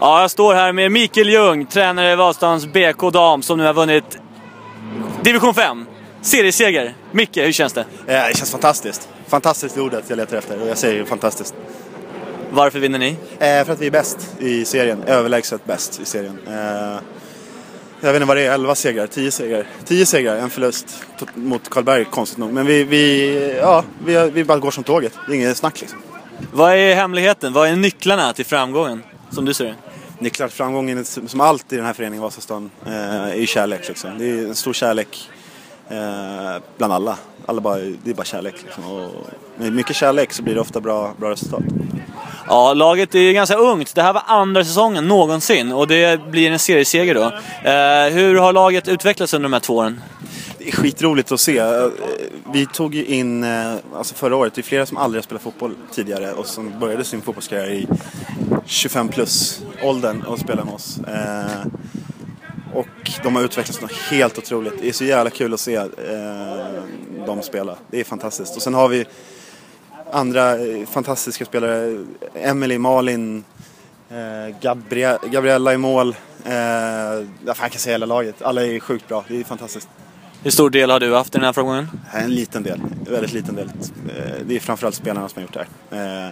Ja, jag står här med Mikael Ljung, tränare i Vadstans BK Dam, som nu har vunnit Division 5. Serieseger. Micke, hur känns det? Eh, Det känns fantastiskt. Fantastiskt är ordet jag letar efter och jag säger fantastiskt. Varför vinner ni? Eh, för att vi är bäst i serien. Överlägset bäst i serien. Eh, jag vet inte vad det är, 11 segrar, 10 segrar. 10 segrar, en förlust mot Karlberg konstigt nog. Men vi, vi, ja, vi, vi bara går som tåget. Det är inget snack liksom. Vad är hemligheten? Vad är nycklarna till framgången? Som du ser det. Nycklar till framgången, är som allt i den här föreningen Vasastan, eh, är ju kärlek liksom. Det är en stor kärlek eh, bland alla. alla bara, det är bara kärlek liksom. Och med mycket kärlek så blir det ofta bra, bra resultat. Ja, laget är ju ganska ungt. Det här var andra säsongen någonsin och det blir en serieseger då. Eh, hur har laget utvecklats under de här två åren? Det är skitroligt att se. Vi tog ju in, eh, alltså förra året, det är flera som aldrig har spelat fotboll tidigare och som började sin fotbollskarriär i 25 plus åldern och spelade med oss. Eh, och de har utvecklats något helt otroligt. Det är så jävla kul att se eh, dem spela. Det är fantastiskt. Och sen har vi andra fantastiska spelare. Emily, Malin, Gabriella i mål. Eh, jag kan säga hela laget. Alla är sjukt bra. Det är fantastiskt. Hur stor del har du haft i den här framgången? En liten del, en väldigt liten del. Eh, Det är framförallt spelarna som har gjort det här. Eh,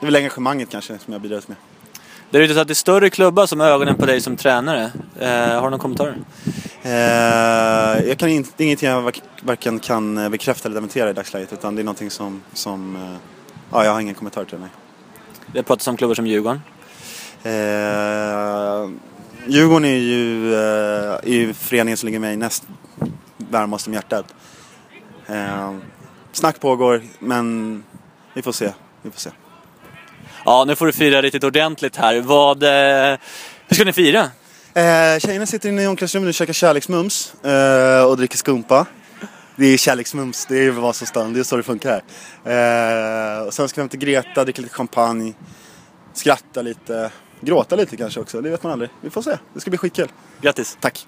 Det är väl engagemanget kanske som jag bidragit med. Det är ju så att det är större klubbar som har ögonen på dig som tränare. Eh, har du några kommentarer? Eh, Jag kan inte, det är ingenting jag vark- varken kan eh, bekräfta eller dementera i dagsläget utan det är någonting som, som eh, ja, jag har ingen kommentar till det. nej. Det har pratats om klubbar som Djurgården. Eh, Djurgården är ju, eh, är ju föreningen som ligger mig näst varmast om hjärtat. Eh, snack pågår men vi får se. Vi får se. Ja, nu får du fira riktigt ordentligt här. Vad, eh, hur ska ni fira? Eh, tjejerna sitter inne i omklädningsrummet och käkar kärleksmums eh, och dricker skumpa. Det är kärleksmums, det är ju vad som stannar, det är så det funkar. Eh, och sen ska vi hem till Greta, dricka lite champagne, skratta lite, gråta lite kanske också, det vet man aldrig. Vi får se, det ska bli skitkul. Grattis! Tack!